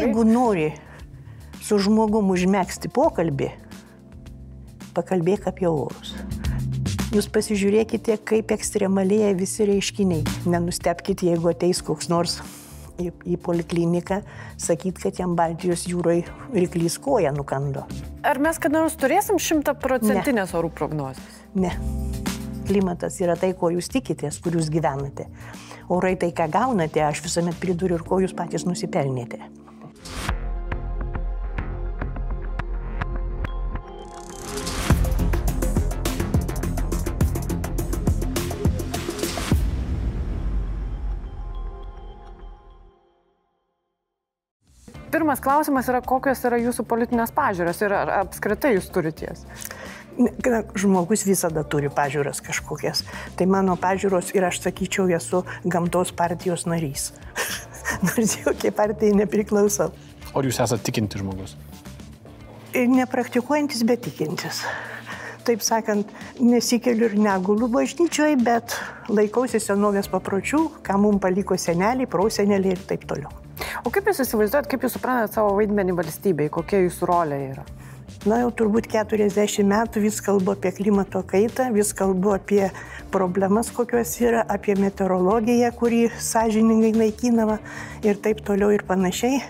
Jeigu nori su žmogum užmėgsti pokalbį, pakalbėk apie orus. Jūs pasižiūrėkite, kaip ekstremalėja visi reiškiniai. Nenustepkite, jeigu ateis koks nors į, į polikliniką, sakyt, kad jam Baltijos jūroje ryklys koja nukando. Ar mes kada nors turėsim šimtaprocentinės orų prognozes? Ne. Klimatas yra tai, ko jūs tikitės, kur jūs gyvenate. Orai tai, ką gaunate, aš visuomet priduriu ir ko jūs patys nusipelnėte. Pirmas klausimas yra, kokios yra jūsų politinės pažiūros ir ar apskritai jūs turite jas? Na, Žmogus visada turi pažiūras kažkokias. Tai mano pažiūros ir aš sakyčiau, esu gamtos partijos narys. Nors jokie partijai nepriklausau. O jūs esate tikinti žmogus? Ir Nepraktikuojantis, bet tikintis. Taip sakant, nesikeliu ir negulu bažnyčioje, bet laikausi senovės papročių, ką mums paliko seneliai, proseneliai ir taip toliau. O kaip jūs įsivaizduojat, kaip jūs suprantate savo vaidmenį valstybei, kokia jūsų rolė yra? Na jau turbūt 40 metų vis kalbu apie klimato kaitą, vis kalbu apie problemas, kokios yra, apie meteorologiją, kuri sąžiningai naikinama ir taip toliau ir panašiai.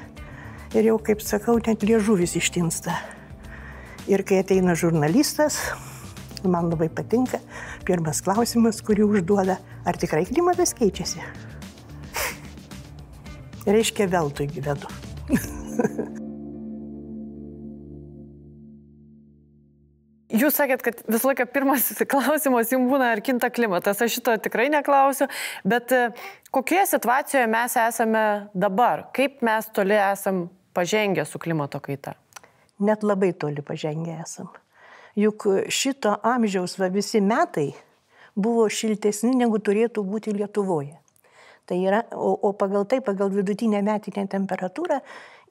Ir jau, kaip sakau, net liežuvis ištinsta. Ir kai ateina žurnalistas, man labai patinka, pirmas klausimas, kurį užduoda, ar tikrai klimatas keičiasi? Reiškia, veltui gyvenu. Jūs sakėt, kad visą laiką pirmas klausimas jums būna, ar kinta klimatas. Aš šito tikrai neklausiu, bet e, kokioje situacijoje mes esame dabar? Kaip mes toli esam pažengę su klimato kaita? Net labai toli pažengę esam. Juk šito amžiaus va, visi metai buvo šiltesni negu turėtų būti Lietuvoje. Tai yra, o, o pagal tai, pagal vidutinę metinę temperatūrą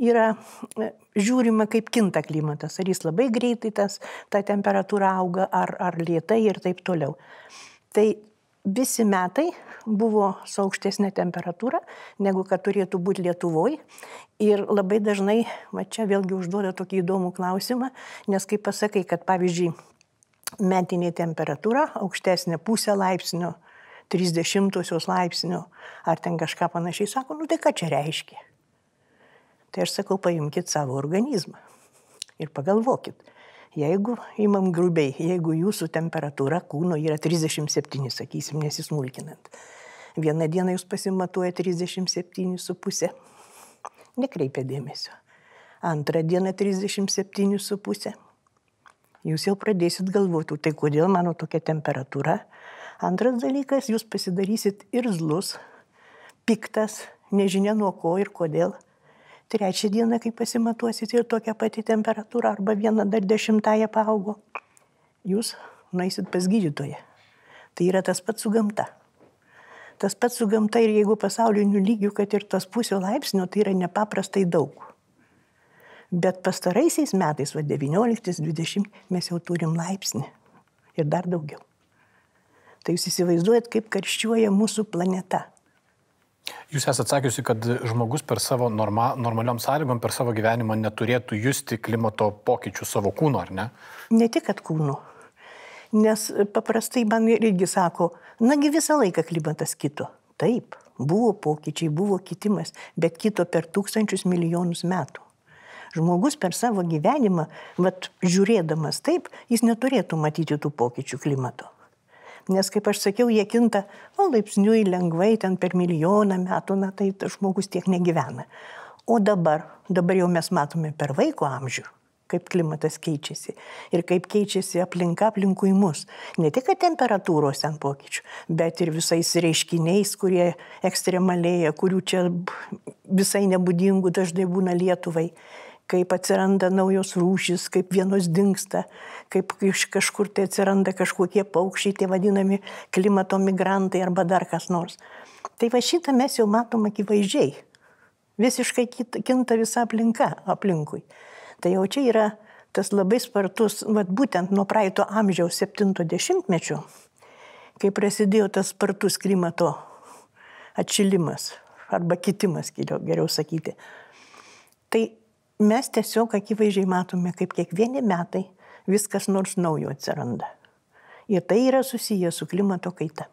yra e, žiūrima, kaip kinta klimatas. Ar jis labai greitai tas, ta temperatūra auga, ar, ar lietai ir taip toliau. Tai visi metai buvo su aukštesnė temperatūra, negu kad turėtų būti Lietuvoje. Ir labai dažnai, va čia vėlgi užduoda tokį įdomų klausimą, nes kai pasakai, kad pavyzdžiui, metinė temperatūra aukštesnė pusę laipsnio, 30 laipsnio, ar ten kažką panašiai, sako, nu tai ką čia reiškia? Tai aš sakau, paimkite savo organizmą ir pagalvokit. Jeigu imam grubiai, jeigu jūsų temperatūra kūno yra 37, sakysim, nesismulkinant, vieną dieną jūs pasimatuoja 37,5, nekreipia dėmesio. Antrą dieną 37,5. Jūs jau pradėsit galvoti, tai kodėl mano tokia temperatūra. Antras dalykas, jūs pasidarysit irzlus, piktas, nežinia nuo ko ir kodėl. Trečią dieną, kai pasimatuosit ir tokia pati temperatūra arba viena dar dešimtąją paaugo, jūs nueisit pas gydytoją. Tai yra tas pats su gamta. Tas pats su gamta ir jeigu pasauliniu lygiu, kad ir tas pusio laipsnio, tai yra nepaprastai daug. Bet pastaraisiais metais, va 19-20, mes jau turim laipsnį ir dar daugiau. Tai jūs įsivaizduojat, kaip karščiuoja mūsų planeta. Jūs esate sakiusi, kad žmogus per savo norma, normaliom sąlygom, per savo gyvenimą neturėtų justi klimato pokyčių savo kūno, ar ne? Ne tik, kad kūnu. Nes paprastai man irgi sako, nagi visą laiką klimatas kito. Taip, buvo pokyčiai, buvo kitimas, bet kito per tūkstančius milijonus metų. Žmogus per savo gyvenimą, vat, žiūrėdamas taip, jis neturėtų matyti tų pokyčių klimato. Nes, kaip aš sakiau, jie kinta o, laipsniui lengvai, ten per milijoną metų, na tai žmogus tiek negyvena. O dabar, dabar jau mes matome per vaiko amžių, kaip klimatas keičiasi ir kaip keičiasi aplinka aplinkui mus. Ne tik temperatūros ten pokyčių, bet ir visais reiškiniais, kurie ekstremalėja, kurių čia visai nebūdingų dažnai būna Lietuvai kaip atsiranda naujos rūšys, kaip vienos dinksta, kaip iš kažkur tai atsiranda kažkokie paukščiai, tie vadinami klimato migrantai arba dar kas nors. Tai va šitą mes jau matom akivaizdžiai. Visiškai kinta visa aplinka aplinkui. Tai jau čia yra tas labai spartus, vat, būtent nuo praeito amžiaus 70-mečio, kai prasidėjo tas spartus klimato atšilimas arba kitimas, geriau sakyti Tai mes tiesiog akivaizdžiai matome, kaip kiekvieni metai viskas nors naujo atsiranda. Ir tai yra susiję su klimato kaita.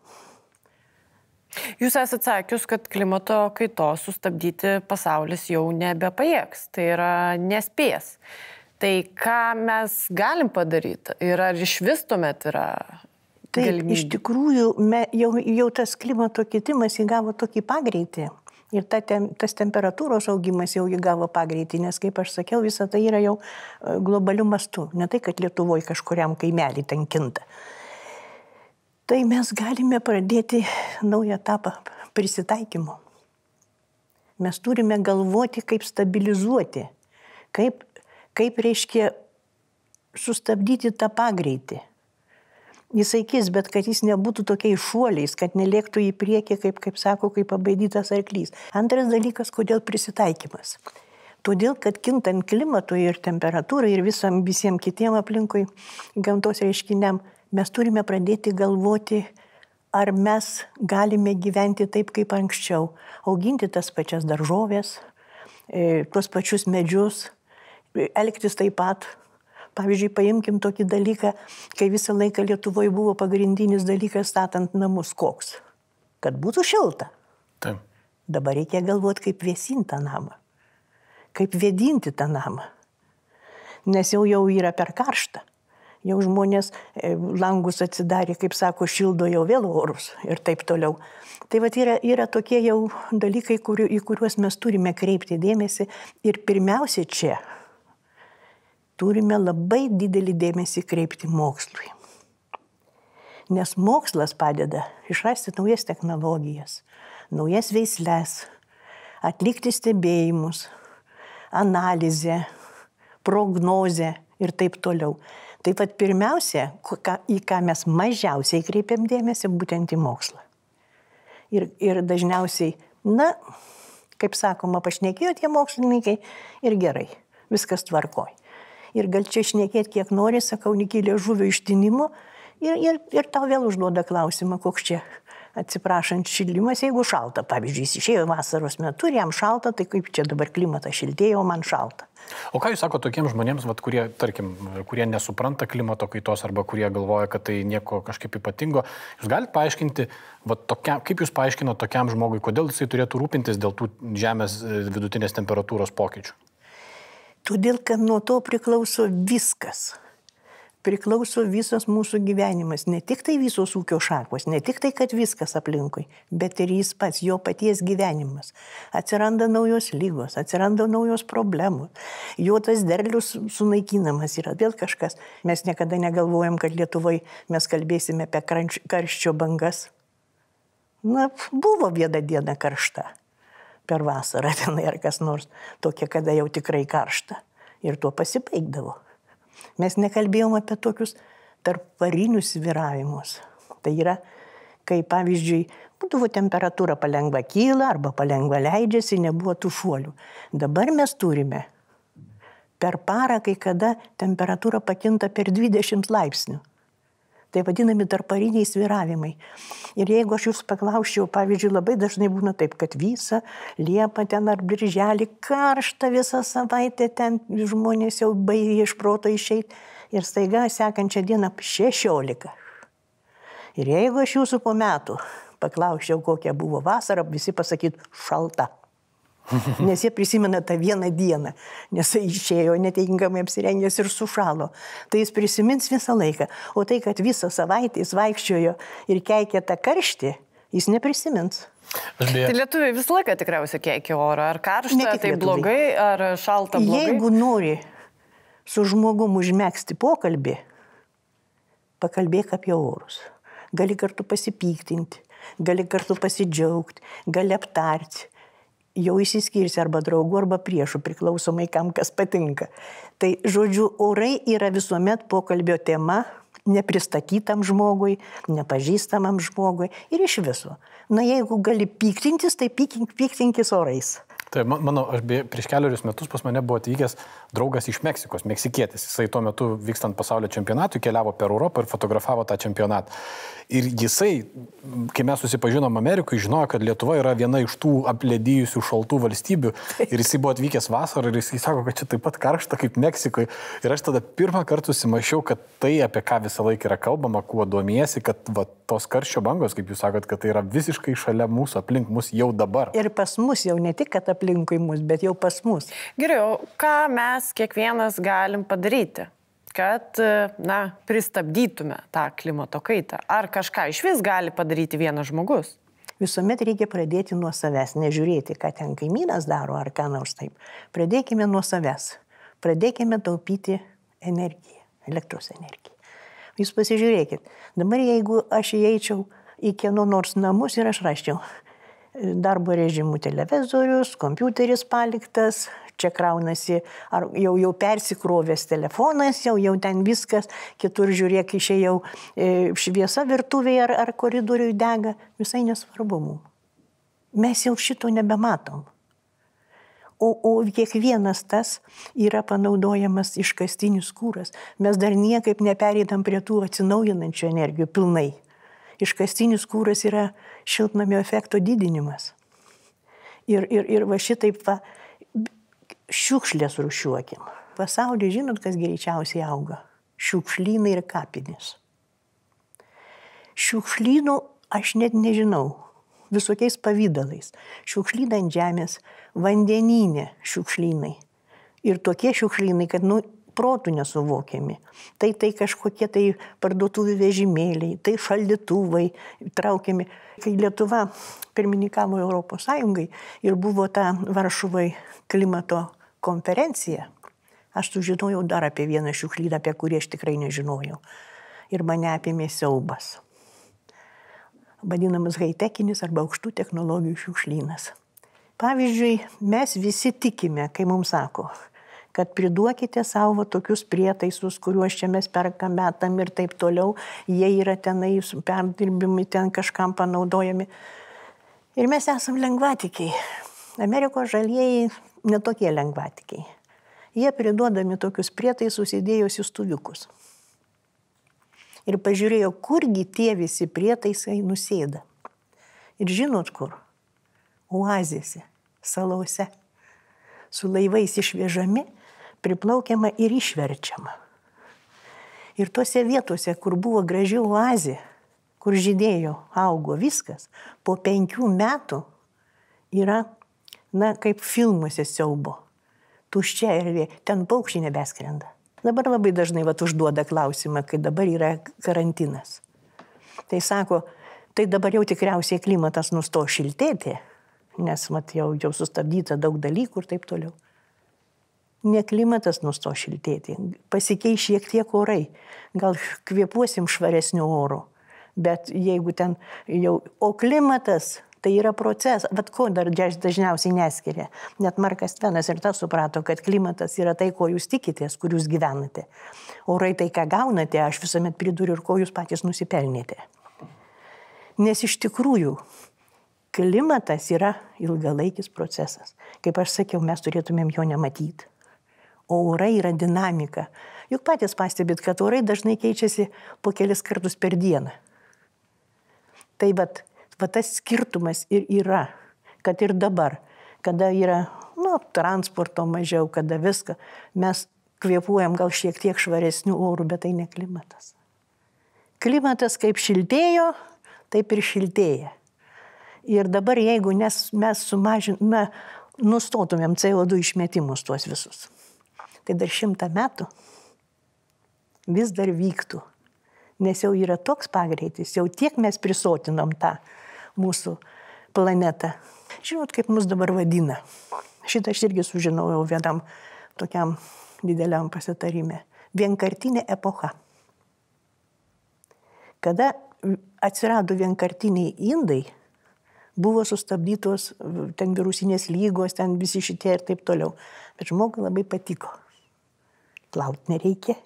Jūs esate sakius, kad klimato kaitos sustabdyti pasaulis jau nebepajėgs, tai yra nespės. Tai ką mes galim padaryti ir ar iš vis tuomet yra Taip, galimybė? iš tikrųjų, me, jau, jau tas klimato kitimas įgavo tokį pagreitį. Ir ta, tem, tas temperatūros augimas jau įgavo pagreitį, nes, kaip aš sakiau, visa tai yra jau e, globalių mastų. Ne tai, kad Lietuvoje kažkuriam kaimelį ten kinta. Tai mes galime pradėti naują etapą prisitaikymo. Mes turime galvoti, kaip stabilizuoti, kaip, kaip reiškia sustabdyti tą pagreitį jisai kis, bet kad jis nebūtų tokiais šuoliais, kad nelėktų į priekį, kaip, kaip sako, kaip pabaidytas arklys. Antras dalykas, kodėl prisitaikymas. Todėl, kad kintant klimatui ir temperatūrai ir visam, visiems kitiem aplinkui gamtos reiškiniam, mes turime pradėti galvoti, ar mes galime gyventi taip kaip anksčiau, auginti tas pačias daržovės, e, tuos pačius medžius, elgtis taip pat, Pavyzdžiui, paimkim tokį dalyką, kai visą laiką Lietuvoje buvo pagrindinis dalykas statant namus koks. Kad būtų šilta. Taip. Dabar reikia galvoti, kaip vėsinti tą namą. Kaip vėdinti tą namą. Nes jau jau yra per karštą. Jau žmonės e, langus atsidarė, kaip sako, šildo jau vėl orus ir taip toliau. Tai va yra, yra tokie jau dalykai, kuriu, į kuriuos mes turime kreipti dėmesį. Ir pirmiausia čia turime labai didelį dėmesį kreipti mokslui. Nes mokslas padeda išrasti naujas technologijas, naujas veisles, atlikti stebėjimus, analizę, prognozę ir taip toliau. Taip pat pirmiausia, į ką mes mažiausiai kreipiam dėmesį, būtent į mokslą. Ir, ir dažniausiai, na, kaip sakoma, pašnekėjo tie mokslininkai ir gerai, viskas tvarkoj ir gal čia šnekėti kiek nori, sakau, nikylė žuvio ištinimo ir, ir, ir tau vėl užduoda klausimą, koks čia atsiprašant šildymas, jeigu šalta. Pavyzdžiui, jis išėjo vasaros metu ir jam šalta, tai kaip čia dabar klimatas šiltėjo, man šalta. O ką jūs sako tokiems žmonėms, vat, kurie, tarkim, kurie nesupranta klimato kaitos arba kurie galvoja, kad tai nieko kažkaip ypatingo, jūs galite paaiškinti, vat, tokia, kaip jūs paaiškinote tokiam žmogui, kodėl jisai turėtų rūpintis dėl tų žemės e, vidutinės temperatūros pokyčių? Todėl, kad nuo to priklauso viskas. Priklauso visas mūsų gyvenimas, ne tik tai visos ūkio šakos, ne tik tai, kad viskas aplinkui, bet ir jis pats, jo paties gyvenimas. Atsiranda naujos lygos, atsiranda naujos problemos, jo tas derlius sunaikinamas yra vėl kažkas. Mes niekada negalvojam, kad Lietuvoje mes kalbėsime apie karščio bangas. Na, buvo viena diena karšta per vasarą tenai ar kas nors tokia, kada jau tikrai karšta. Ir tuo pasibaigdavo. Mes nekalbėjom apie tokius tarp varinius sviravimus. Tai yra, kai pavyzdžiui, būdavo temperatūra palengva kyla arba palengva leidžiasi, nebuvo tų šuolių. Dabar mes turime per parą, kai kada temperatūra pakinta per 20 laipsnių. Tai vadinami tarpariniai sviravimai. Ir jeigu aš jūs paklausčiau, pavyzdžiui, labai dažnai būna taip, kad visą liepą ten ar birželį karšta visą savaitę, ten žmonės jau baigė iš proto išeiti ir staiga sekančią dieną 16. Ir jeigu aš jūsų po metų paklausčiau, kokia buvo vasara, visi pasakytų šalta. Nes jie prisimena tą vieną dieną, nes jis išėjo netinkamai apsirengęs ir sušalo. Tai jis prisimins visą laiką. O tai, kad visą savaitę jis vaikščiojo ir keikė tą karštį, jis neprisimins. Beje... Tai lietuviai visą laiką tikriausiai keikia orą. Ar karšta, tai lietuviai. blogai, ar šalta blogai. Jeigu nori su žmogum užmėgsti pokalbį, pakalbėk apie orus. Gali kartu pasipyktinti, gali kartu pasidžiaugti, gali aptarti jau išsiskirsi arba draugų, arba priešų, priklausomai kam kas patinka. Tai žodžiu, orai yra visuomet pokalbio tema, nepristatytam žmogui, nepažįstamam žmogui ir iš viso. Na jeigu gali piktintis, tai pyktink, piktinkis orais. Tai mano, aš be, prieš keliarius metus pas mane buvo atvykęs draugas iš Meksikos, meksikietis. Jisai tuo metu vykstant pasaulio čempionatui keliavo per Europą ir fotografavo tą čempionatą. Ir jisai, kai mes susipažinom Amerikoje, žinojo, kad Lietuva yra viena iš tų aplėdyjusių šaltų valstybių. Ir jisai buvo atvykęs vasarą ir jisai sako, kad čia taip pat karšta kaip Meksikoje. Ir aš tada pirmą kartą susimašiau, kad tai, apie ką visą laiką yra kalbama, kuo domiesi, kad va, tos karščio bangos, kaip jūs sakot, kad tai yra visiškai šalia mūsų, aplink mus jau dabar. Ir pas mus jau ne tik, kad aplinkui mus, bet jau pas mus. Gerai, o ką mes kiekvienas galim padaryti? kad, na, pristabdytume tą klimato kaitą? Ar kažką iš vis gali padaryti vienas žmogus? Visuomet reikia pradėti nuo savęs, nežiūrėti, ką ten kaimynas daro ar ką nors taip. Pradėkime nuo savęs. Pradėkime taupyti energiją, elektros energiją. Jūs pasižiūrėkit, dabar jeigu aš įeičiau į kieno nors namus ir aš raščiau darbo režimų televizorius, kompiuteris paliktas, čia kraunasi, ar jau, jau persikrovęs telefonas, jau, jau ten viskas, kitur žiūrėk, išėjau e, šviesa virtuvėje ar, ar koridoriui dega, visai nesvarbu mums. Mes jau šito nebematom. O, o kiekvienas tas yra panaudojamas iškastinis kūras. Mes dar niekaip neperėdam prie tų atsinaujinančių energijų pilnai. Iškastinis kūras yra šiltnamio efekto didinimas. Ir, ir, ir va šitaip va, šiukšlės rušiuokim. Pasaulyje žinot, kas greičiausiai auga? Šiukšlynai ir kapinės. Šiukšlynų aš net nežinau. Visokiais pavydalais. Šiukšlynai ant žemės, vandeninė šiukšlynai. Ir tokie šiukšlynai, kad, nu, protų nesuvokiami. Tai tai kažkokie tai parduotuvių vežimėliai, tai šaldytuvai traukiami. Kai Lietuva pirmininkavo Europos Sąjungai ir buvo ta Varšuvai klimato konferencija, aš sužinojau dar apie vieną šiukšlyną, apie kurį aš tikrai nežinojau. Ir mane apėmė siaubas. Vadinamas haitekinis arba aukštų technologijų šiukšlynas. Pavyzdžiui, mes visi tikime, kai mums sako, kad priduokite savo tokius prietaisus, kuriuos čia mes perkam metam ir taip toliau, jie yra tenai perdirbimi, ten kažkam panaudojami. Ir mes esam lengvatikiai. Amerikos žalieji netokie lengvatikiai. Jie priduodami tokius prietaisus įdėjus į studiukus. Ir pažiūrėjo, kurgi tie visi prietaisai nusėda. Ir žinot kur? Oazėse, salose. Su laivais išvežami priplaukiama ir išverčiama. Ir tose vietose, kur buvo graži oazė, kur žydėjo, augo viskas, po penkių metų yra, na, kaip filmuose siaubo. Tuščia erdvė, ten paukščiai nebeskrenda. Dabar labai dažnai vat užduoda klausimą, kai dabar yra karantinas. Tai sako, tai dabar jau tikriausiai klimatas nusto šiltėti, nes mat, jau, jau sustabdyta daug dalykų ir taip toliau ne klimatas nusto šiltėti, pasikeis šiek tiek orai, gal kvėpuosim švaresniu oru, bet jeigu ten jau, o klimatas tai yra procesas, bet ko dar dažniausiai neskiria. Net Markas Tvenas ir tas suprato, kad klimatas yra tai, ko jūs tikitės, kur jūs gyvenate. Orai tai, ką gaunate, aš visuomet priduriu ir ko jūs patys nusipelnėte. Nes iš tikrųjų klimatas yra ilgalaikis procesas. Kaip aš sakiau, mes turėtumėm jo nematyti o orai yra dinamika. Juk patys pastebėt, kad orai dažnai keičiasi po kelis kartus per dieną. Tai bet, va tas skirtumas ir yra, kad ir dabar, kada yra, nu, transporto mažiau, kada viską, mes kvėpuojam gal šiek tiek švaresnių orų, bet tai ne klimatas. Klimatas kaip šiltėjo, taip ir šiltėja. Ir dabar jeigu nes, mes sumažintume, nustotumėm CO2 išmetimus tuos visus tai dar šimtą metų vis dar vyktų. Nes jau yra toks pagreitis, jau tiek mes prisotinom tą mūsų planetą. Žinot, kaip mus dabar vadina. Šitą aš irgi sužinojau vienam tokiam dideliam pasitarime. Vienkartinė epocha. Kada atsirado vienkartiniai indai, buvo sustabdytos ten virusinės lygos, ten visi šitie ir taip toliau. Bet žmogui labai patiko plaut nereikia.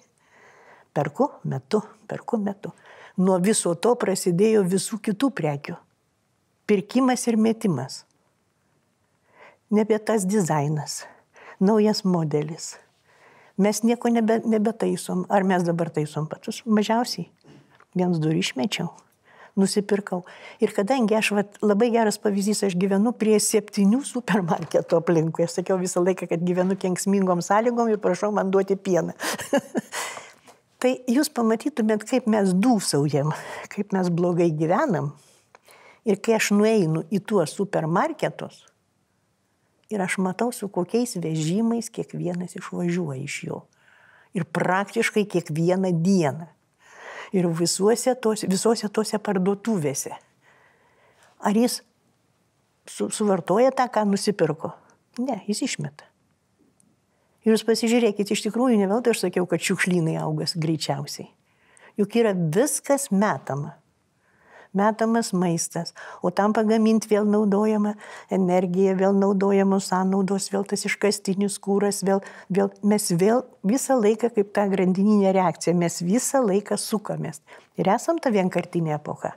Perku metu, perku metu. Nuo viso to prasidėjo visų kitų prekių. Pirkimas ir metimas. nebe tas dizainas, naujas modelis. Mes nieko nebe, nebetaisom. Ar mes dabar taisom patus? Mažiausiai. Vienas durį išmečiau nusipirkau. Ir kadangi aš vat, labai geras pavyzdys, aš gyvenu prie septynių supermarketų aplinkui. Aš sakiau visą laiką, kad gyvenu kenksmingom sąlygom ir prašau man duoti pieną. tai jūs pamatytumėt, kaip mes dūsaujam, kaip mes blogai gyvenam. Ir kai aš nueinu į tuos supermarketus ir aš matau, su kokiais vežimais kiekvienas išvažiuoja iš jo. Ir praktiškai kiekvieną dieną. Ir visuose tos, visose tose parduotuvėse. Ar jis su, suvartoja tą, ką nusipirko? Ne, jis išmeta. Ir jūs pasižiūrėkit, iš tikrųjų ne veltui aš sakiau, kad šiukšlynai augas greičiausiai. Juk yra viskas metama metamas maistas, o tam pagaminti vėl naudojama energija, vėl naudojamos sąnaudos, vėl tas iškastinis kūras, vėl, vėl mes vėl visą laiką kaip ta grandininė reakcija, mes visą laiką sukamės. Ir esam ta vienkartinė epocha.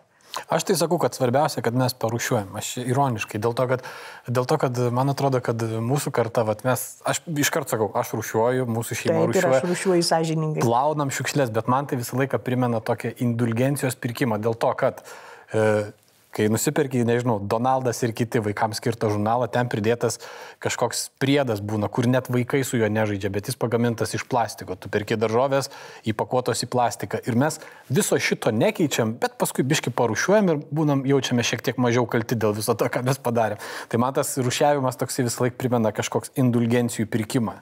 Aš tai sakau, kad svarbiausia, kad mes parušiuojam. Aš ironiškai, dėl to, kad, dėl to, kad man atrodo, kad mūsų karta, vat, mes, aš iškart sakau, aš rušiuoju, mūsų šeima Taip, rušiuoja. Aš rušiuoju sąžiningai. Plaunam šiukšlės, bet man tai visą laiką primena tokią indulgencijos pirkimą. Dėl to, kad e, kai nusipirki, nežinau, Donaldas ir kiti vaikams skirtą žurnalą, ten pridėtas kažkoks priedas būna, kur net vaikai su juo nežaidžia, bet jis pagamintas iš plastiko. Tu perki daržovės įpakuotos į plastiką. Ir mes viso šito nekeičiam, bet paskui biški parušiuojam ir būnam, jaučiame šiek tiek mažiau kalti dėl viso to, ką mes padarėm. Tai man tas rušiavimas toksai visą laiką primena kažkoks indulgencijų pirkimą.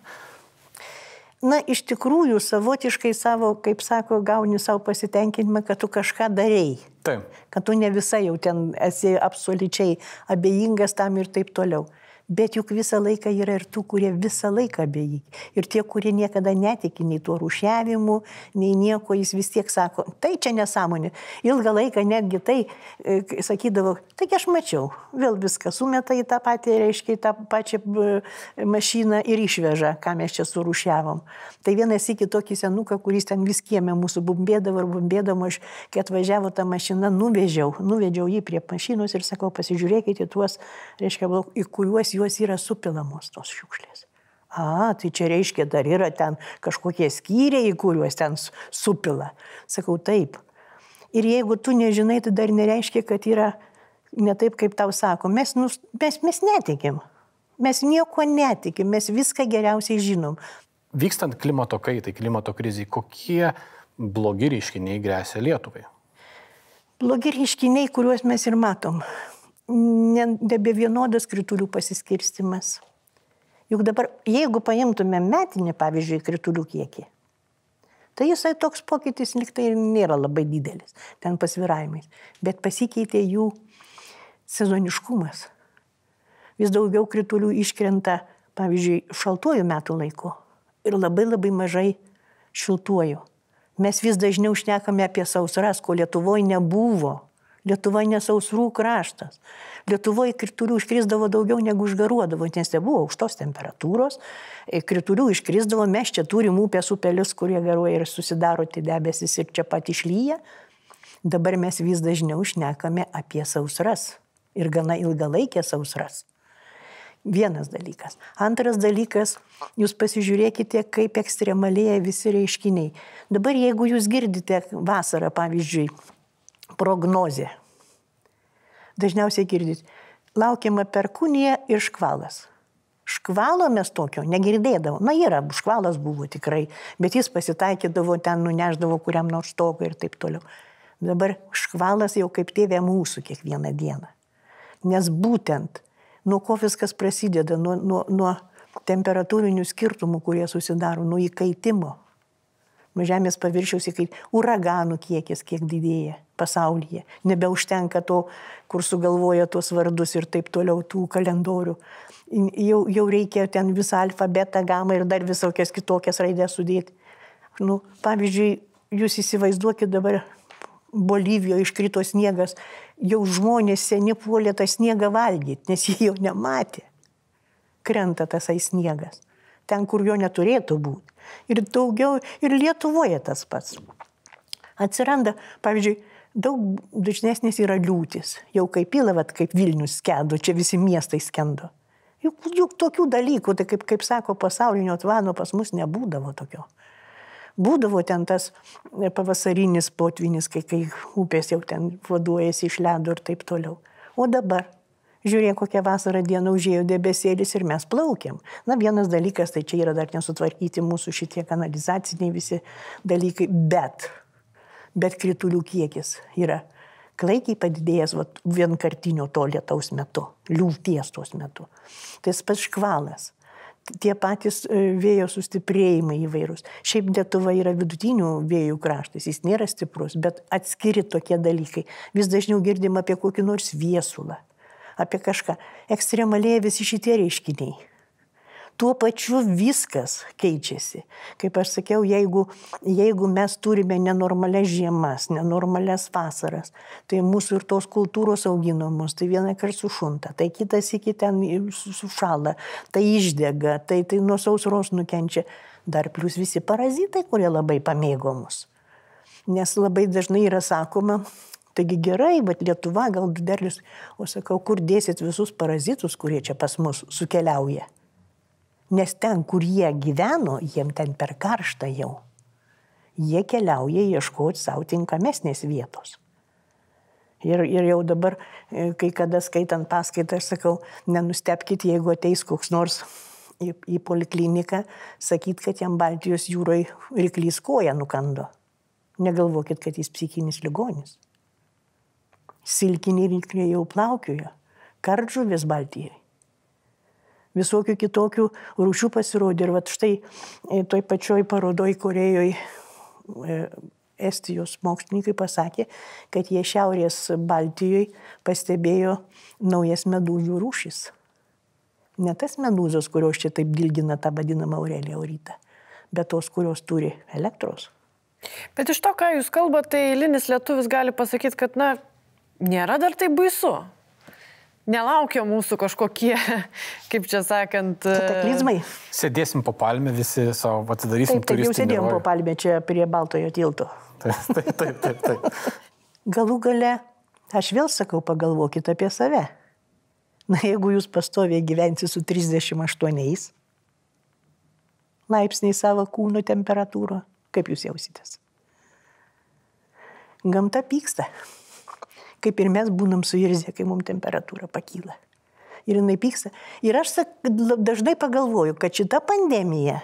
Na, iš tikrųjų, savotiškai savo, kaip sako, gauni savo pasitenkinimą, kad tu kažką darėjai. Taip. Kad tu ne visai jau ten esi absoliučiai abejingas tam ir taip toliau. Bet juk visą laiką yra ir tų, kurie visą laiką abejingi. Ir tie, kurie niekada netiki nei tuo rušiavimu, nei nieko, jis vis tiek sako, tai čia nesąmonė. Ilgą laiką netgi tai e, sakydavo, taigi aš mačiau, vėl viską sumeta į tą patį, reiškia, į tą pačią e, mašiną ir išveža, ką mes čia surušiavom. Tai vienas iki tokį senuką, kuris ten vis kiemė mūsų bumbėdavo ir bumbėdavo, aš, kai atvažiavo tą mašiną, nuvežiau, nuvežiau jį prie mašinos ir sakau, pasižiūrėkite tuos, reiškia, į kuriuos juos yra supilamos tos šiukšlės. A, tai čia reiškia, dar yra ten kažkokie skyriai, kuriuos ten supila. Sakau, taip. Ir jeigu tu nežinai, tai dar nereiškia, kad yra ne taip, kaip tau sako. Mes, nus, mes, mes netikim. Mes nieko netikim, mes viską geriausiai žinom. Vykstant klimato kaitai, klimato krizai, kokie blogi reiškiniai grėsia Lietuvai? Blogi reiškiniai, kuriuos mes ir matom nebe vienodas kritulių pasiskirstimas. Juk dabar, jeigu paimtume metinį, pavyzdžiui, kritulių kiekį, tai jisai toks pokytis liktai nėra labai didelis, ten pasviravimais, bet pasikeitė jų sezoniškumas. Vis daugiau kritulių iškrenta, pavyzdžiui, šaltuoju metų laiku ir labai labai mažai šiltuoju. Mes vis dažniau šnekame apie sausras, ko Lietuvoje nebuvo. Lietuva nesausrų kraštas. Lietuvoje kritulių iškrisdavo daugiau negu užgaruodavo, nes nebuvo aukštos temperatūros. E, kritulių iškrisdavo, mes čia turim upės upelius, kurie garuoja ir susidaro tie debesis ir čia pat išlyja. Dabar mes vis dažniau šnekame apie sausras ir gana ilgalaikės sausras. Vienas dalykas. Antras dalykas, jūs pasižiūrėkite, kaip ekstremalėja visi reiškiniai. Dabar jeigu jūs girdite vasarą, pavyzdžiui, prognozė. Dažniausiai girdit, laukiama perkūnija ir škvalas. Škvalo mes tokio negirdėdavo. Na, yra, škvalas buvo tikrai, bet jis pasitaikydavo, ten nuneždavo kuriam nors stogą ir taip toliau. Dabar škvalas jau kaip tėvė mūsų kiekvieną dieną. Nes būtent nuo ko viskas prasideda, nuo, nuo, nuo temperatūrinių skirtumų, kurie susidaro, nuo įkaitimo Žemės paviršiaus iki uraganų kiekis, kiek didėja pasaulyje. Nebeužtenka to, kur sugalvoja tuos vardus ir taip toliau tų kalendorių. Jau, jau reikia ten visą alfabetą, gamą ir dar visokias kitokias raidės sudėti. Nu, pavyzdžiui, jūs įsivaizduokit dabar Bolivijoje iškrito sniegas, jau žmonės seni puolė tą sniegą valgyti, nes jie jau nematė. Krenta tasai sniegas. Ten, kur jo neturėtų būti. Ir daugiau, ir Lietuvoje tas pats. Atsiranda, pavyzdžiui, daug dažnesnės yra liūtis. Jau kaip pilavat, kaip Vilnius skendo, čia visi miestai skendo. Juk, juk tokių dalykų, tai kaip, kaip sako, pasaulinio tvano pas mus nebūdavo tokio. Būdavo ten tas pavasarinis potvinis, kai, kai upės jau ten vaduojasi iš ledo ir taip toliau. O dabar, žiūrėk, kokią vasarą dieną užėjo debesėlis ir mes plaukiam. Na, vienas dalykas, tai čia yra dar nesutvarkyti mūsų šitie kanalizaciniai visi dalykai, bet, bet kritulių kiekis yra klaikiai padidėjęs vat, vienkartinio to lietaus metu, liūties tos metu. Tai pats škvalas tie patys e, vėjo sustiprėjimai įvairūs. Šiaip Lietuva yra vidutinių vėjų kraštas, jis nėra stiprus, bet atskiri tokie dalykai. Vis dažniau girdim apie kokį nors viesulą, apie kažką. Ekstremaliai visi šitie reiškiniai tuo pačiu viskas keičiasi. Kaip aš sakiau, jeigu, jeigu mes turime nenormalias žiemas, nenormalias vasaras, tai mūsų ir tos kultūros augino mus, tai vieną kartą sušunta, tai kitas iki ten sušala, tai išdega, tai, tai nuo sausros nukenčia. Dar plus visi parazitai, kurie labai pamėgo mus. Nes labai dažnai yra sakoma, Taigi gerai, bet Lietuva gal derlius, o sakau, kur dėsit visus parazitus, kurie čia pas mus sukeliauja. Nes ten, kur jie gyveno, jiem ten per karštą jau. Jie keliauja ieškoti savo tinkamesnės vietos. Ir, ir jau dabar, e, kai kada skaitant paskaitą, aš sakau, nenustepkite, jeigu ateis koks nors į, į polikliniką, sakyt, kad jam Baltijos jūroje ryklys koja nukando. Negalvokit, kad jis psichinis ligonis. Silkiniai rykliai jau plaukioja, kardžuvis Baltijai visokių kitokių rūšių pasirodė. Ir va štai e, toj pačioj parodoj Korejoje Estijos mokslininkai pasakė, kad jie Šiaurės Baltijoje pastebėjo naujas medūzų rūšis. Ne tas medūzos, kurios čia taip dilgina tą vadinamą Aureliją Aurytą, bet tos, kurios turi elektros. Bet iš to, ką jūs kalbate, tai eilinis lietuvis gali pasakyti, kad, na, nėra dar tai baisu nelaukia mūsų kažkokie, kaip čia sakant. E, Kataklizmai. Sėdėsim po palmę, visi savo atidarysim. Taip, taip jau sėdėjom po palmę čia prie Baltojo tilto. Taip, taip, taip. taip, taip. Galų gale, aš vėl sakau, pagalvokit apie save. Na, jeigu jūs pastoviai gyvensi su 38 laipsniai savo kūno temperatūro, kaip jūs jausitės? Gamta pyksta kaip ir mes būnam suirzę, kai mums temperatūra pakyla. Ir jinai pyksta. Ir aš sak, dažnai pagalvoju, kad šita pandemija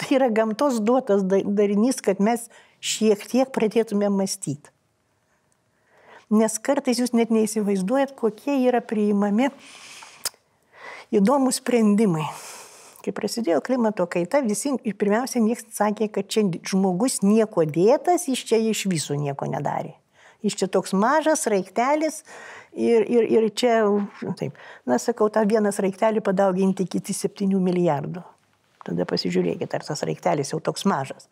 tai yra gamtos duotas darinys, kad mes šiek tiek pradėtume mąstyti. Nes kartais jūs net neįsivaizduojat, kokie yra priimami įdomus sprendimai. Kai prasidėjo klimato kaita, visi ir pirmiausia, niekas sakė, kad čia žmogus nieko dėtas, iš čia iš viso nieko nedarė. Iš čia toks mažas raiktelis ir, ir, ir čia, taip, na sakau, tą vieną raiktelį padauginti iki 7 milijardų. Tada pasižiūrėkite, ar tas raiktelis jau toks mažas.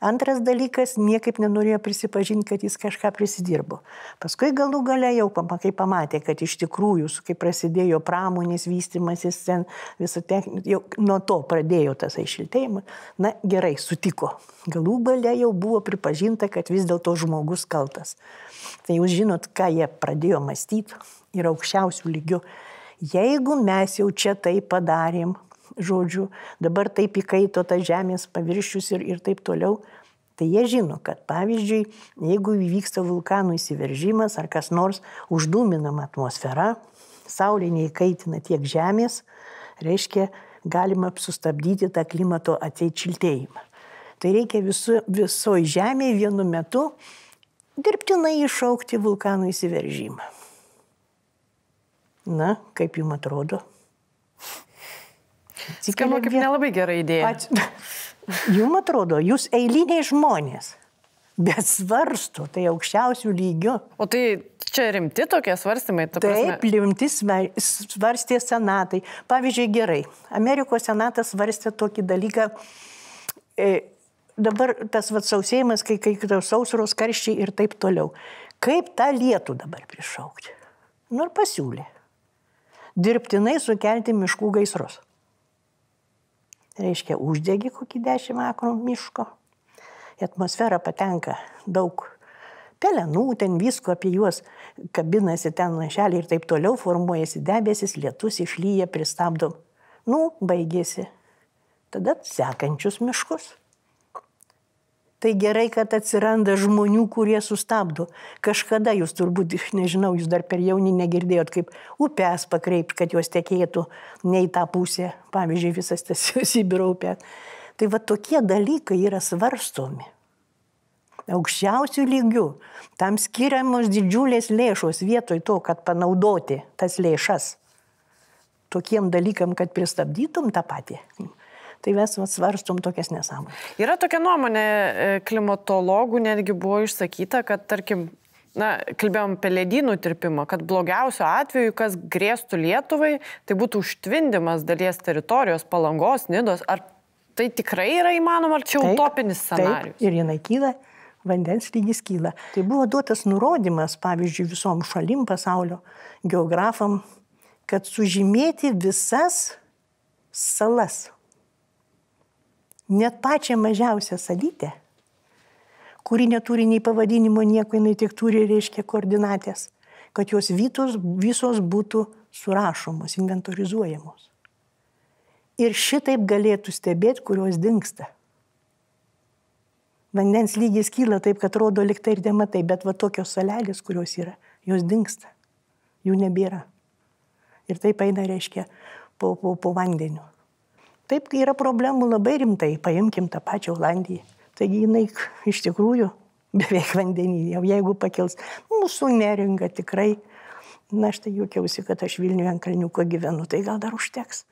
Antras dalykas, niekaip nenorėjo prisipažinti, kad jis kažką prisidirbo. Paskui galų gale jau, kai pamatė, kad iš tikrųjų, kai prasidėjo pramonės vystimasis, ten visą techniką, jau nuo to pradėjo tas šiltėjimas, na gerai, sutiko. Galų gale jau buvo pripažinta, kad vis dėlto žmogus kaltas. Tai jūs žinot, ką jie pradėjo mąstyti ir aukščiausių lygių. Jeigu mes jau čia tai padarėm, žodžiu, dabar taip įkaito tas žemės paviršius ir, ir taip toliau. Tai jie žino, kad pavyzdžiui, jeigu įvyksta vulkanų įsiveržimas ar kas nors uždūminama atmosfera, Saulė neįkaitina tiek žemės, reiškia, galima sustabdyti tą klimato ateičiltėjimą. Tai reikia viso, visoji žemėje vienu metu dirbtinai iššaukti vulkanų įsiveržimą. Na, kaip jums atrodo? Skamba kaip nelabai gera idėja. Pats, jums atrodo, jūs eiliniai žmonės, bet svarsto tai aukščiausių lygių. O tai čia rimti tokie svarstymai? Ta Taip, rimti svarstė senatai. Pavyzdžiui, gerai, Amerikos senatas svarstė tokį dalyką. E, dabar tas vat, sausėjimas, kai, kai sausros karščiai ir taip toliau. Kaip tą lietų dabar prišaukti? Nu ir pasiūlė. Dirbtinai sukelti miškų gaisrus reiškia uždegi kokį 10 akrų miško, į atmosferą patenka daug pelenų, ten visko apie juos kabinasi ten lašelį ir taip toliau, formuojasi debesis, lietus išlyja, pristabdom. Nu, baigėsi. Tada sekančius miškus. Tai gerai, kad atsiranda žmonių, kurie sustabdo. Kažkada jūs turbūt, nežinau, jūs dar per jaunį negirdėjot, kaip upės pakreipt, kad jos tekėtų ne į tą pusę, pavyzdžiui, visas tas Sibiro upė. Tai va tokie dalykai yra svarstomi aukščiausių lygių. Tam skiriamos didžiulės lėšos vietoj to, kad panaudoti tas lėšas tokiem dalykam, kad pristabdytum tą patį. Tai mes svarstum tokias nesąmonės. Yra tokia nuomonė e, klimatologų netgi buvo išsakyta, kad tarkim, na, kalbėjom apie ledynų tirpimą, kad blogiausiu atveju, kas grėstų Lietuvai, tai būtų užtvindimas dalies teritorijos, palangos, nidos. Ar tai tikrai yra įmanoma, ar čia taip, utopinis scenarius? Taip, ir jinai kyla vandens lygis kyla. Tai buvo duotas nurodymas, pavyzdžiui, visom šalim pasaulio geografam, kad sužymėti visas salas. Net pačią mažiausią salytę, kuri neturi nei pavadinimo, nieko, jinai tik turi, reiškia, koordinatės, kad jos vytos, visos būtų surašomos, inventorizuojamos. Ir šitaip galėtų stebėti, kurios dinksta vandens lygis kyla taip, kad rodo liktai ir nematai, bet va tokios salelės, kurios yra, jos dinksta, jų nebėra. Ir taip eina, reiškia, po, po, po vandeniu. Taip yra problemų labai rimtai, paimkim tą pačią Olandiją. Taigi jinai iš tikrųjų beveik vandenį, jau jeigu pakils mūsų neringa tikrai, na aš tai juokiausi, kad aš Vilniuje ant kalniuko gyvenu, tai gal dar užteks.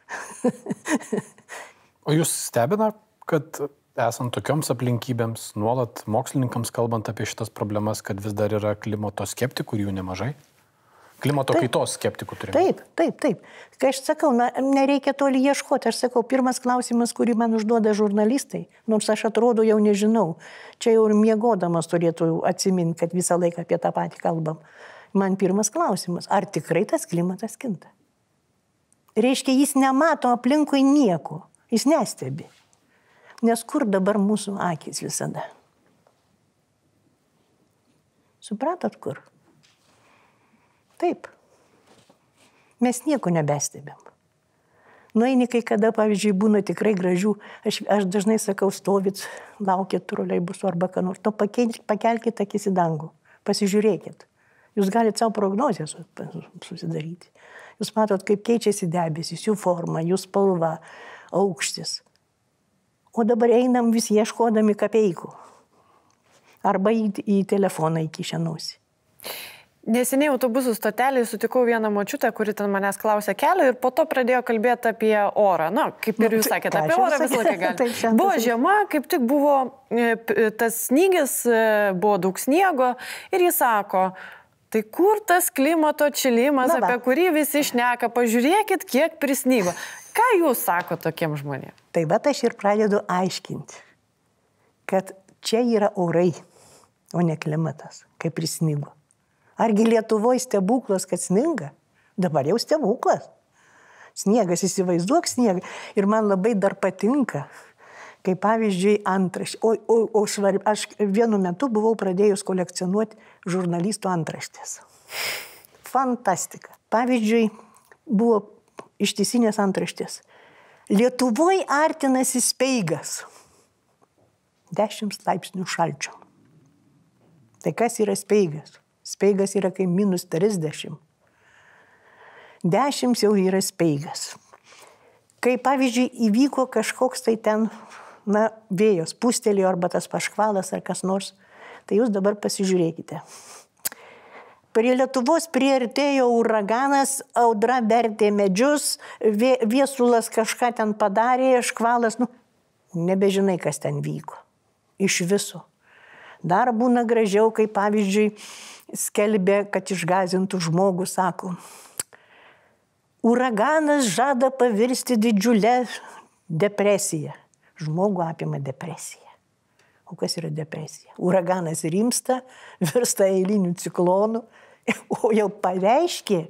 o jūs stebina, kad esant tokioms aplinkybėms, nuolat mokslininkams kalbant apie šitas problemas, kad vis dar yra klimato skeptikų jų nemažai? Klimato taip, kaitos skeptikų turime. Taip, taip, taip. Kai aš sakau, na, nereikia toli ieškoti, aš sakau, pirmas klausimas, kurį man užduoda žurnalistai, nors aš atrodo jau nežinau, čia jau ir miegodamas turėtų atsiminti, kad visą laiką apie tą patį kalbam. Man pirmas klausimas, ar tikrai tas klimatas kinta? Reiškia, jis nemato aplinkui nieko, jis nestebi. Nes kur dabar mūsų akis visada? Supratot kur? Taip. Mes nieko nebestebėm. Nueini kai kada, pavyzdžiui, būna tikrai gražių, aš, aš dažnai sakau, stovit, laukit troliai bus arba ką nors, to pakelkite akis į dangų, pasižiūrėkit. Jūs galite savo prognozę susidaryti. Jūs matot, kaip keičiasi debesis, jų forma, jų spalva, aukštis. O dabar einam vis ieškodami kapeikų. Arba į, į telefoną įkišenausi. Neseniai autobusų stotelėje sutikau vieną močiutę, kuri ten manęs klausė kelio ir po to pradėjo kalbėti apie orą. Na, kaip ir nu, jūs sakėte, apie orą visą laiką galite. Buvo žiema, kaip tik buvo e, tas snygis, e, buvo daug sniego ir jis sako, Tai kur tas klimato čilimas, Na, apie kurį visi šneka, pažiūrėkit, kiek prisnygo. Ką jūs sako tokiem žmonėms? Tai bet aš ir pradedu aiškinti, kad čia yra orai, o ne klimatas, kaip prisnygo. Argi Lietuvoje stebuklas, kad sninga? Dabar jau stebuklas. Sniegas, įsivaizduok sniegą. Ir man labai dar patinka, kaip pavyzdžiui antraštė. O, o, o svarb, aš vienu metu buvau pradėjus kolekcionuoti žurnalistų antraštės. Fantastika. Pavyzdžiui, buvo ištisinės antraštės. Lietuvoje artinasi speigas. 10 laipsnių šalčio. Tai kas yra speigas? Speigas yra kai minus 30. 10 jau yra speigas. Kai pavyzdžiui įvyko kažkoks tai ten, na, vėjas, pustelio arba tas paškvalas ar kas nors, tai jūs dabar pasižiūrėkite. Prie Lietuvos priartėjo uraganas, audra vertė medžius, viesulas kažką ten padarė, škvalas, nu, nebežinai, kas ten vyko. Iš viso. Dar būna gražiau, kai pavyzdžiui skelbė, kad išgazintų žmogų, sako, uraganas žada pavirsti didžiulę depresiją. Žmogų apima depresija. O kas yra depresija? Uraganas rimsta, virsta eiliniu ciklonu, o jau pareiškė,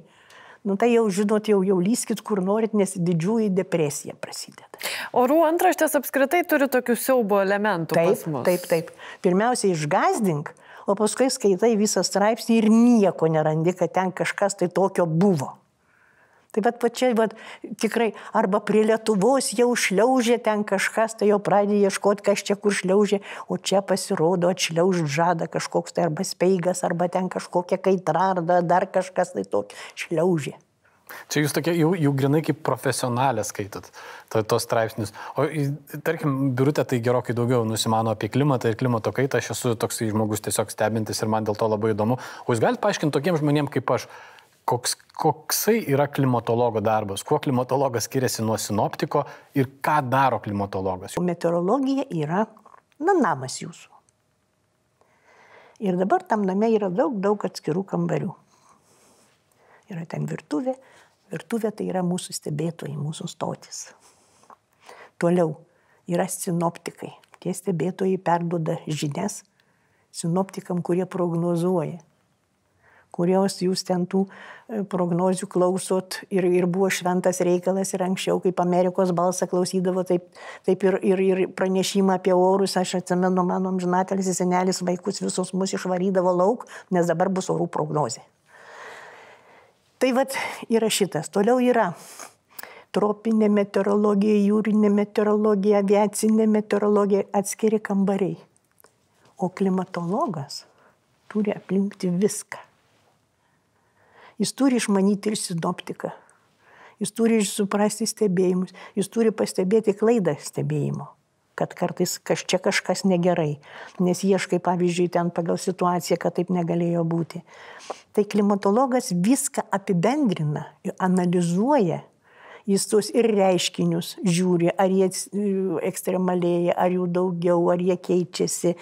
nu tai jau žinot, jau, jau lyskit kur norit, nes didžiųjų depresija prasideda. Orų antraštės apskritai turi tokių siaubo elementų. Taip, taip, taip. Pirmiausia, išgazdink, o paskui skaitai visą straipsnį ir nieko nerandi, kad ten kažkas tai tokio buvo. Tai bet pačiai, bet tikrai, arba prie Lietuvos jau šliaužė ten kažkas, tai jau pradėjo ieškoti, kas čia kur šliaužė, o čia pasirodo atšliauž žada kažkoks tai arba speigas, arba ten kažkokia kaitra, arba dar kažkas tai tokio šliaužė. Čia jūs tokie jau, jau grinai kaip profesionalė skaitot to, tos straipsnius. O tarkim, biurutė tai gerokai daugiau nusimano apie klimatą ir klimato kaitą. Aš esu toks žmogus tiesiog stebintis ir man dėl to labai įdomu. O jūs galite paaiškinti tokiem žmonėm kaip aš, koks, koksai yra klimatologo darbas, kuo klimatologas skiriasi nuo sinoptiko ir ką daro klimatologas. Meteorologija yra, na, namas jūsų. Ir dabar tam name yra daug, daug atskirų kambarių. Yra ten virtuvė, Virtuvė tai yra mūsų stebėtojai, mūsų stotis. Toliau yra sinoptikai. Tie stebėtojai perduoda žinias sinoptikam, kurie prognozuoja. Kurios jūs ten tų e, prognozių klausot ir, ir buvo šventas reikalas ir anksčiau, kaip Amerikos balsą klausydavo, taip, taip ir, ir, ir pranešimą apie orus, aš atsimenu, mano žinatelis senelis vaikus visus mus išvarydavo lauk, nes dabar bus orų prognozė. Tai vad yra šitas. Toliau yra tropinė meteorologija, jūrinė meteorologija, aviacinė meteorologija, atskiri kambariai. O klimatologas turi aplinkti viską. Jis turi išmanyti ir sinoptiką. Jis turi suprasti stebėjimus. Jis turi pastebėti klaidą stebėjimo kad kartais čia kažkas negerai, nes ieškai, pavyzdžiui, ten pagal situaciją, kad taip negalėjo būti. Tai klimatologas viską apibendrina, analizuoja, jis tuos ir reiškinius žiūri, ar jie ekstremalėja, ar jų daugiau, ar jie keičiasi,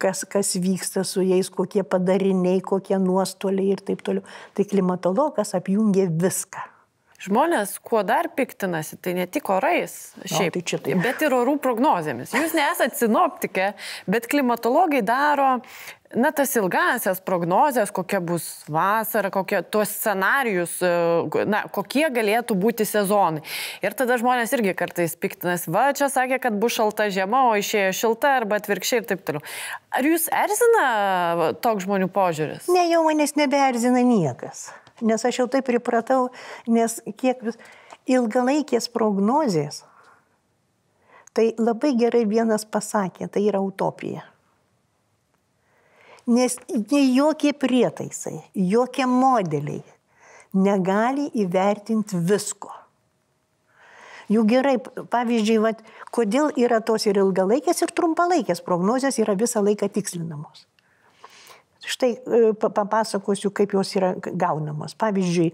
kas, kas vyksta su jais, kokie padariniai, kokie nuostoliai ir taip toliau. Tai klimatologas apjungia viską. Žmonės, kuo dar piktinasi, tai ne tik orais, šiaip, no, tai tai. bet ir orų prognozėmis. Jūs nesate sinoptikė, bet klimatologai daro, na, tas ilgasias prognozes, kokia bus vasara, kokie tuos scenarius, e, na, kokie galėtų būti sezonai. Ir tada žmonės irgi kartais piktinasi, va, čia sakė, kad bus šalta žiema, o išėjo šilta arba atvirkščiai ir taip toliau. Ar jūs erzina toks žmonių požiūris? Ne, jau manęs nebeerzina niekas nes aš jau taip pripratau, nes kiek vis ilgalaikės prognozės, tai labai gerai vienas pasakė, tai yra utopija. Nes ne jokie prietaisai, jokie modeliai negali įvertinti visko. Jų gerai, pavyzdžiui, vat, kodėl yra tos ir ilgalaikės, ir trumpalaikės prognozės yra visą laiką tikslinamos. Štai e, papasakosiu, kaip jos yra gaunamos. Pavyzdžiui,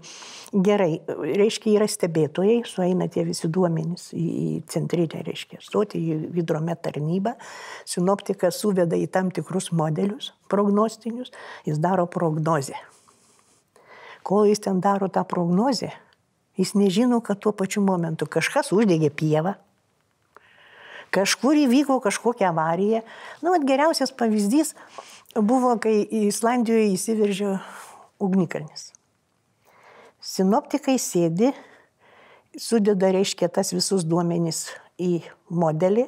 gerai, reiškia, yra stebėtojai, sueina tie visi duomenys į, centrinę, reiškia, stoti į hidromet tarnybą, sinoptikas suveda į tam tikrus modelius prognostinius, jis daro prognozę. Kol jis ten daro tą prognozę, jis nežino, kad tuo pačiu momentu kažkas uždegė pievą, kažkur įvyko kažkokia avarija. Na, nu, geriausias pavyzdys buvo, kai į Islandijoje įsiveržė ugnikalnis. Sinoptikai sėdi, sudeda, reiškia, tas visus duomenys į modelį,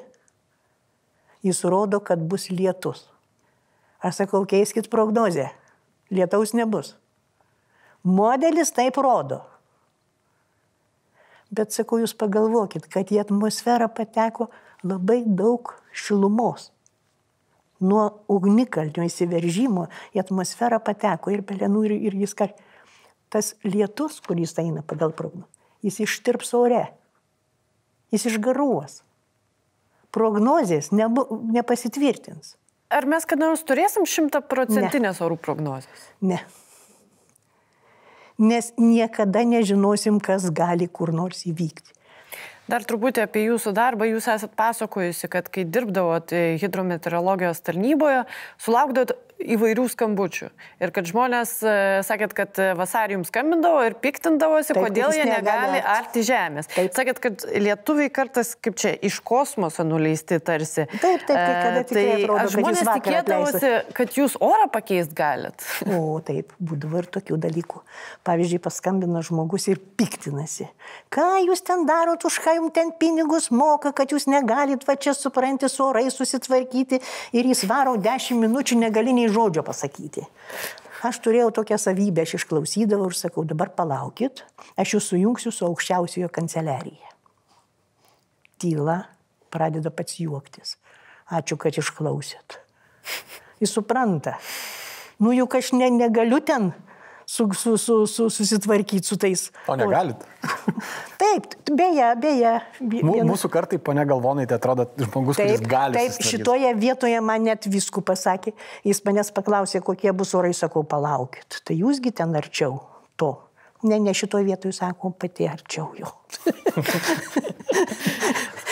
jis rodo, kad bus lietus. Aš sakau, keiskit prognozę, lietaus nebus. Modelis taip rodo. Bet sakau, jūs pagalvokit, kad į atmosferą pateko labai daug šilumos nuo ugnikalnio įsiveržimo į atmosferą pateko ir pelenų, ir, ir jis kar. Tas lietus, kuris eina pagal prognozę, jis ištirps ore, jis išgaruos. Prognozijas nebu, nepasitvirtins. Ar mes kada nors turėsim šimtaprocentinės orų prognozijas? Ne. Nes niekada nežinosim, kas gali kur nors įvykti. Dar truputį apie jūsų darbą. Jūs esat pasakojusi, kad kai dirbdavot hidrometeorologijos tarnyboje, sulaukdavot įvairių skambučių. Ir kad žmonės, e, sakėt, kad vasarį jums skambindavo ir piktindavosi, Taip, kodėl jie negali arti žemės. Taip. Sakėt, kad lietuviai kartais kaip čia iš kosmoso nuleisti tarsi. Taip, taip, kai kada tikrai tai atrodo, žmonės tikėdavosi, kad jūs orą pakeist galit. O taip, būdavo ir tokių dalykų. Pavyzdžiui, paskambina žmogus ir piktinasi. Ką jūs ten darot, už ką jums ten pinigus moka, kad jūs negalit va čia supranti su orai susitvarkyti ir jis varo 10 minučių negali nei žodžio pasakyti. Aš turėjau tokią savybę, aš išklausydavau ir sakau, dabar palaukit, aš jūs sujungsiu su aukščiausiojo kanceliarija. Tyla, pradeda pats juoktis. Ačiū, kad išklausėt. Jis supranta. Nu juk aš ne, negaliu ten su, su, su, su, susitvarkyti su tais. O negalit? Taip, beje, beje. Vien... Mūsų kartai, ponia Galvonaitė, atrodo žmogus, taip, kuris gali. Taip, šitoje vietoje man net viskų pasakė. Jis manęs paklausė, kokie bus orai, sakau, palaukit. Tai jūsgi ten arčiau to. Ne, ne šitoje vietoje, sako, pati arčiau jo.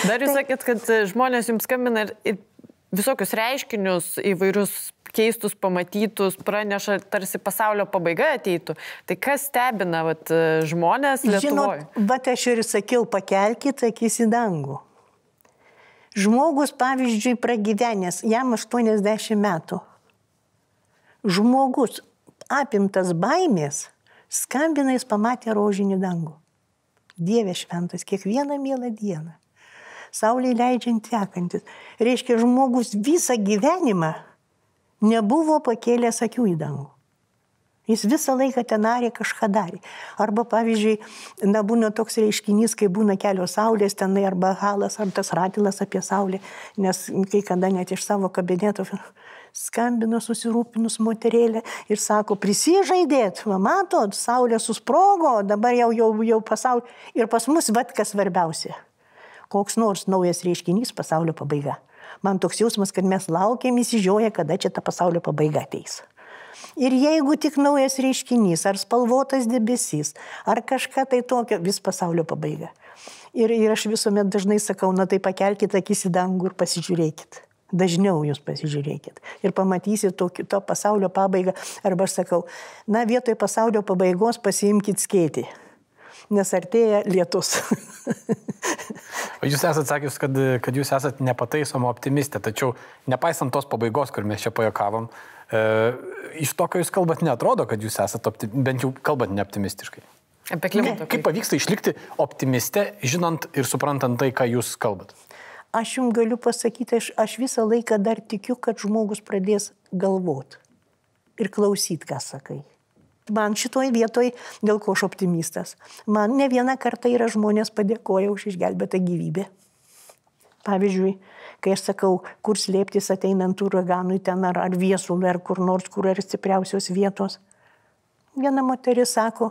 Dar jūs sakėt, kad žmonės jums skambina ir, ir visokius reiškinius įvairius keistus pamatytus, praneša, tarsi pasaulio pabaiga ateitų. Tai kas stebina vat, žmonės Lietuvoje? Žinot, bet aš ir sakiau, pakelkite akis į dangų. Žmogus, pavyzdžiui, pragyvenęs, jam 80 metų. Žmogus apimtas baimės, skambina jis pamatė rožinį dangų. Dieve šventas, kiekvieną mielą dieną. Saulė leidžiant tekantis. Reiškia, žmogus visą gyvenimą nebuvo pakėlęs akių į dangų. Jis visą laiką tenarė kažką darė. Arba, pavyzdžiui, na, būna toks reiškinys, kai būna kelios saulės tenai, arba halas, ar tas ratilas apie saulę, nes kai kada net iš savo kabineto skambino susirūpinus moterėlė ir sako, prisižaidėt, va, matot, saulė susprogo, dabar jau, jau, jau pasaulio. Ir pas mus, vad kas svarbiausia, koks nors naujas reiškinys pasaulio pabaiga man toks jausmas, kad mes laukiam įsižioję, kada čia ta pasaulio pabaiga ateis. Ir jeigu tik naujas reiškinys, ar spalvotas debesys, ar kažką tai tokio, vis pasaulio pabaiga. Ir, ir aš visuomet dažnai sakau, na tai pakelkite akis į dangų ir pasižiūrėkit. Dažniau jūs pasižiūrėkit ir pamatysit to, to pasaulio pabaigą. Arba aš sakau, na vietoj pasaulio pabaigos pasiimkite skėtį, nes artėja lietus. Jūs esate sakęs, kad, kad jūs esate nepataisoma optimistė, tačiau nepaisant tos pabaigos, kur mes čia pajokavom, e, iš to, ką jūs kalbat, netrodo, kad jūs esate optim, bent jau kalbat neoptimistiškai. Apie klimatą. Kaip pavyksta išlikti optimiste, žinant ir suprantant tai, ką jūs kalbat? Aš jums galiu pasakyti, aš, aš visą laiką dar tikiu, kad žmogus pradės galvoti ir klausyti, ką sakai. Man šitoj vietoj, dėl ko aš optimistas, man ne vieną kartą yra žmonės padėkoja už išgelbėtą gyvybę. Pavyzdžiui, kai aš sakau, kur slėptis ateinant uraganui ten ar, ar viesului, ar kur nors, kur yra stipriausios vietos. Viena moteris sako,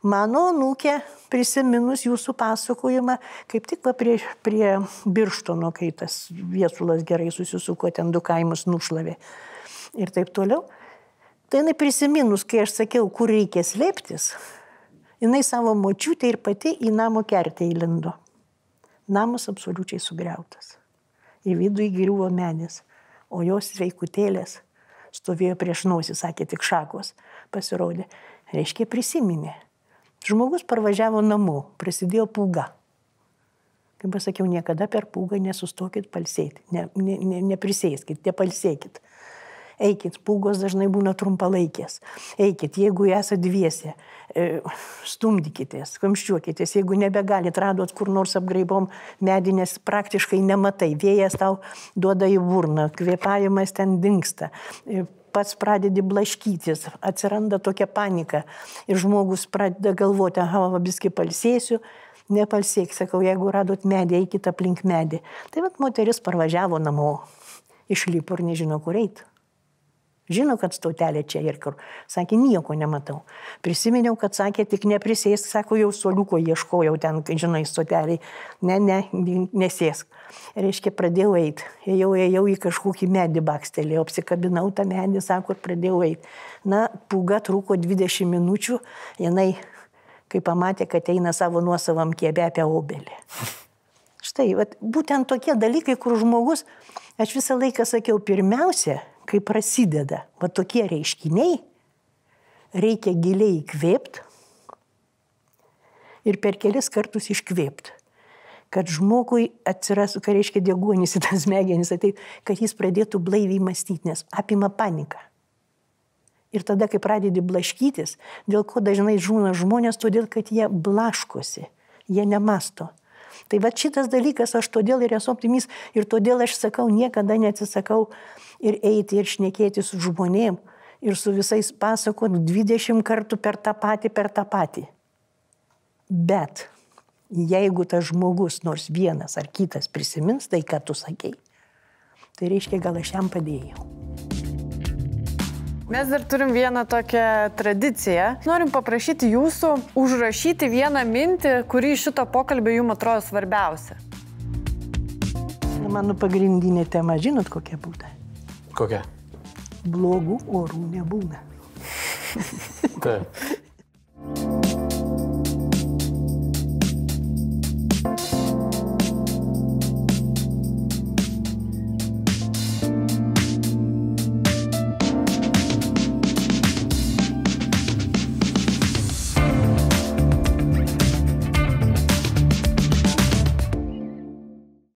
mano nūkė, prisiminus jūsų pasakojimą, kaip tik va prie, prie Birštono, kai tas viesulas gerai susisuko, ten du kaimus nušlavė ir taip toliau. Tai jinai prisiminus, kai aš sakiau, kur reikia slėptis, jinai savo močiutę ir pati į namo kertę įlindo. Namas absoliučiai sugriautas. Į vidų įgriuvo medis, o jos sveikutėlės stovėjo prieš nosį, sakė tik šakos, pasirodė. Reiškia, prisiminė. Žmogus parvažiavo namo, prasidėjo pūga. Kaip pasakiau, niekada per pūgą nesustokit palsėti, ne, ne, ne, neprisėskit, nepalsėkit eikit, pūgos dažnai būna trumpalaikės. Eikit, jeigu esate dviese, e, stumdykitės, kamščiuokitės, jeigu nebegalit, radot kur nors apgraibom medinės, praktiškai nematai, vėjas tau duoda į burną, kvėpavimas ten dinksta e, pats pradedi blaškytis, atsiranda tokia panika ir žmogus pradeda galvoti, aha, viski palsėsiu, nepalsėk, sakau, jeigu radot medį, eikit aplink medį. Tai vad moteris parvažiavo namo, išlipo ir nežino, kur eiti. Žino, kad stautelė čia ir kur. Sakė, nieko nematau. Prisiminiau, kad sakė, tik neprisėsk, sako, jau soliuko ieškojau ten, žinai, stoteliai. Ne, ne, nesėsk. Reiškia, pradėjau eiti. Ėjau, ėjau į kažkokį medį bakstelėjau, apsikabinau tą medį, sako, ir pradėjau eiti. Na, pūga truko 20 minučių, jinai, kai pamatė, kad eina savo nuosavam kiebę apie obelį. Štai, vat, būtent tokie dalykai, kur žmogus, aš visą laiką sakiau, pirmiausia, kai prasideda va tokie reiškiniai, reikia giliai įkvėpti ir per kelis kartus iškvėpti. Kad žmogui atsirastų, ką reiškia deguonis į tas smegenis, tai kad jis pradėtų blaiviai mąstyti, nes apima panika. Ir tada, kai pradedi blaškytis, dėl ko dažnai žūna žmonės, todėl kad jie blaškosi, jie nemasto. Tai va šitas dalykas, aš todėl ir esu optimist ir todėl aš sakau, niekada neatsisakau ir eiti ir šnekėti su žmonėm ir su visais pasakot 20 kartų per tą patį, per tą patį. Bet jeigu tas žmogus nors vienas ar kitas prisimins tai, ką tu sakei, tai reiškia, gal aš jam padėjau. Mes dar turim vieną tokią tradiciją. Norim paprašyti jūsų užrašyti vieną mintį, kuri iš šito pokalbio jums atrodo svarbiausia. Mano pagrindinė tema, žinot, kokia būtų? Kokia? Blogų orų nebūna. Taip.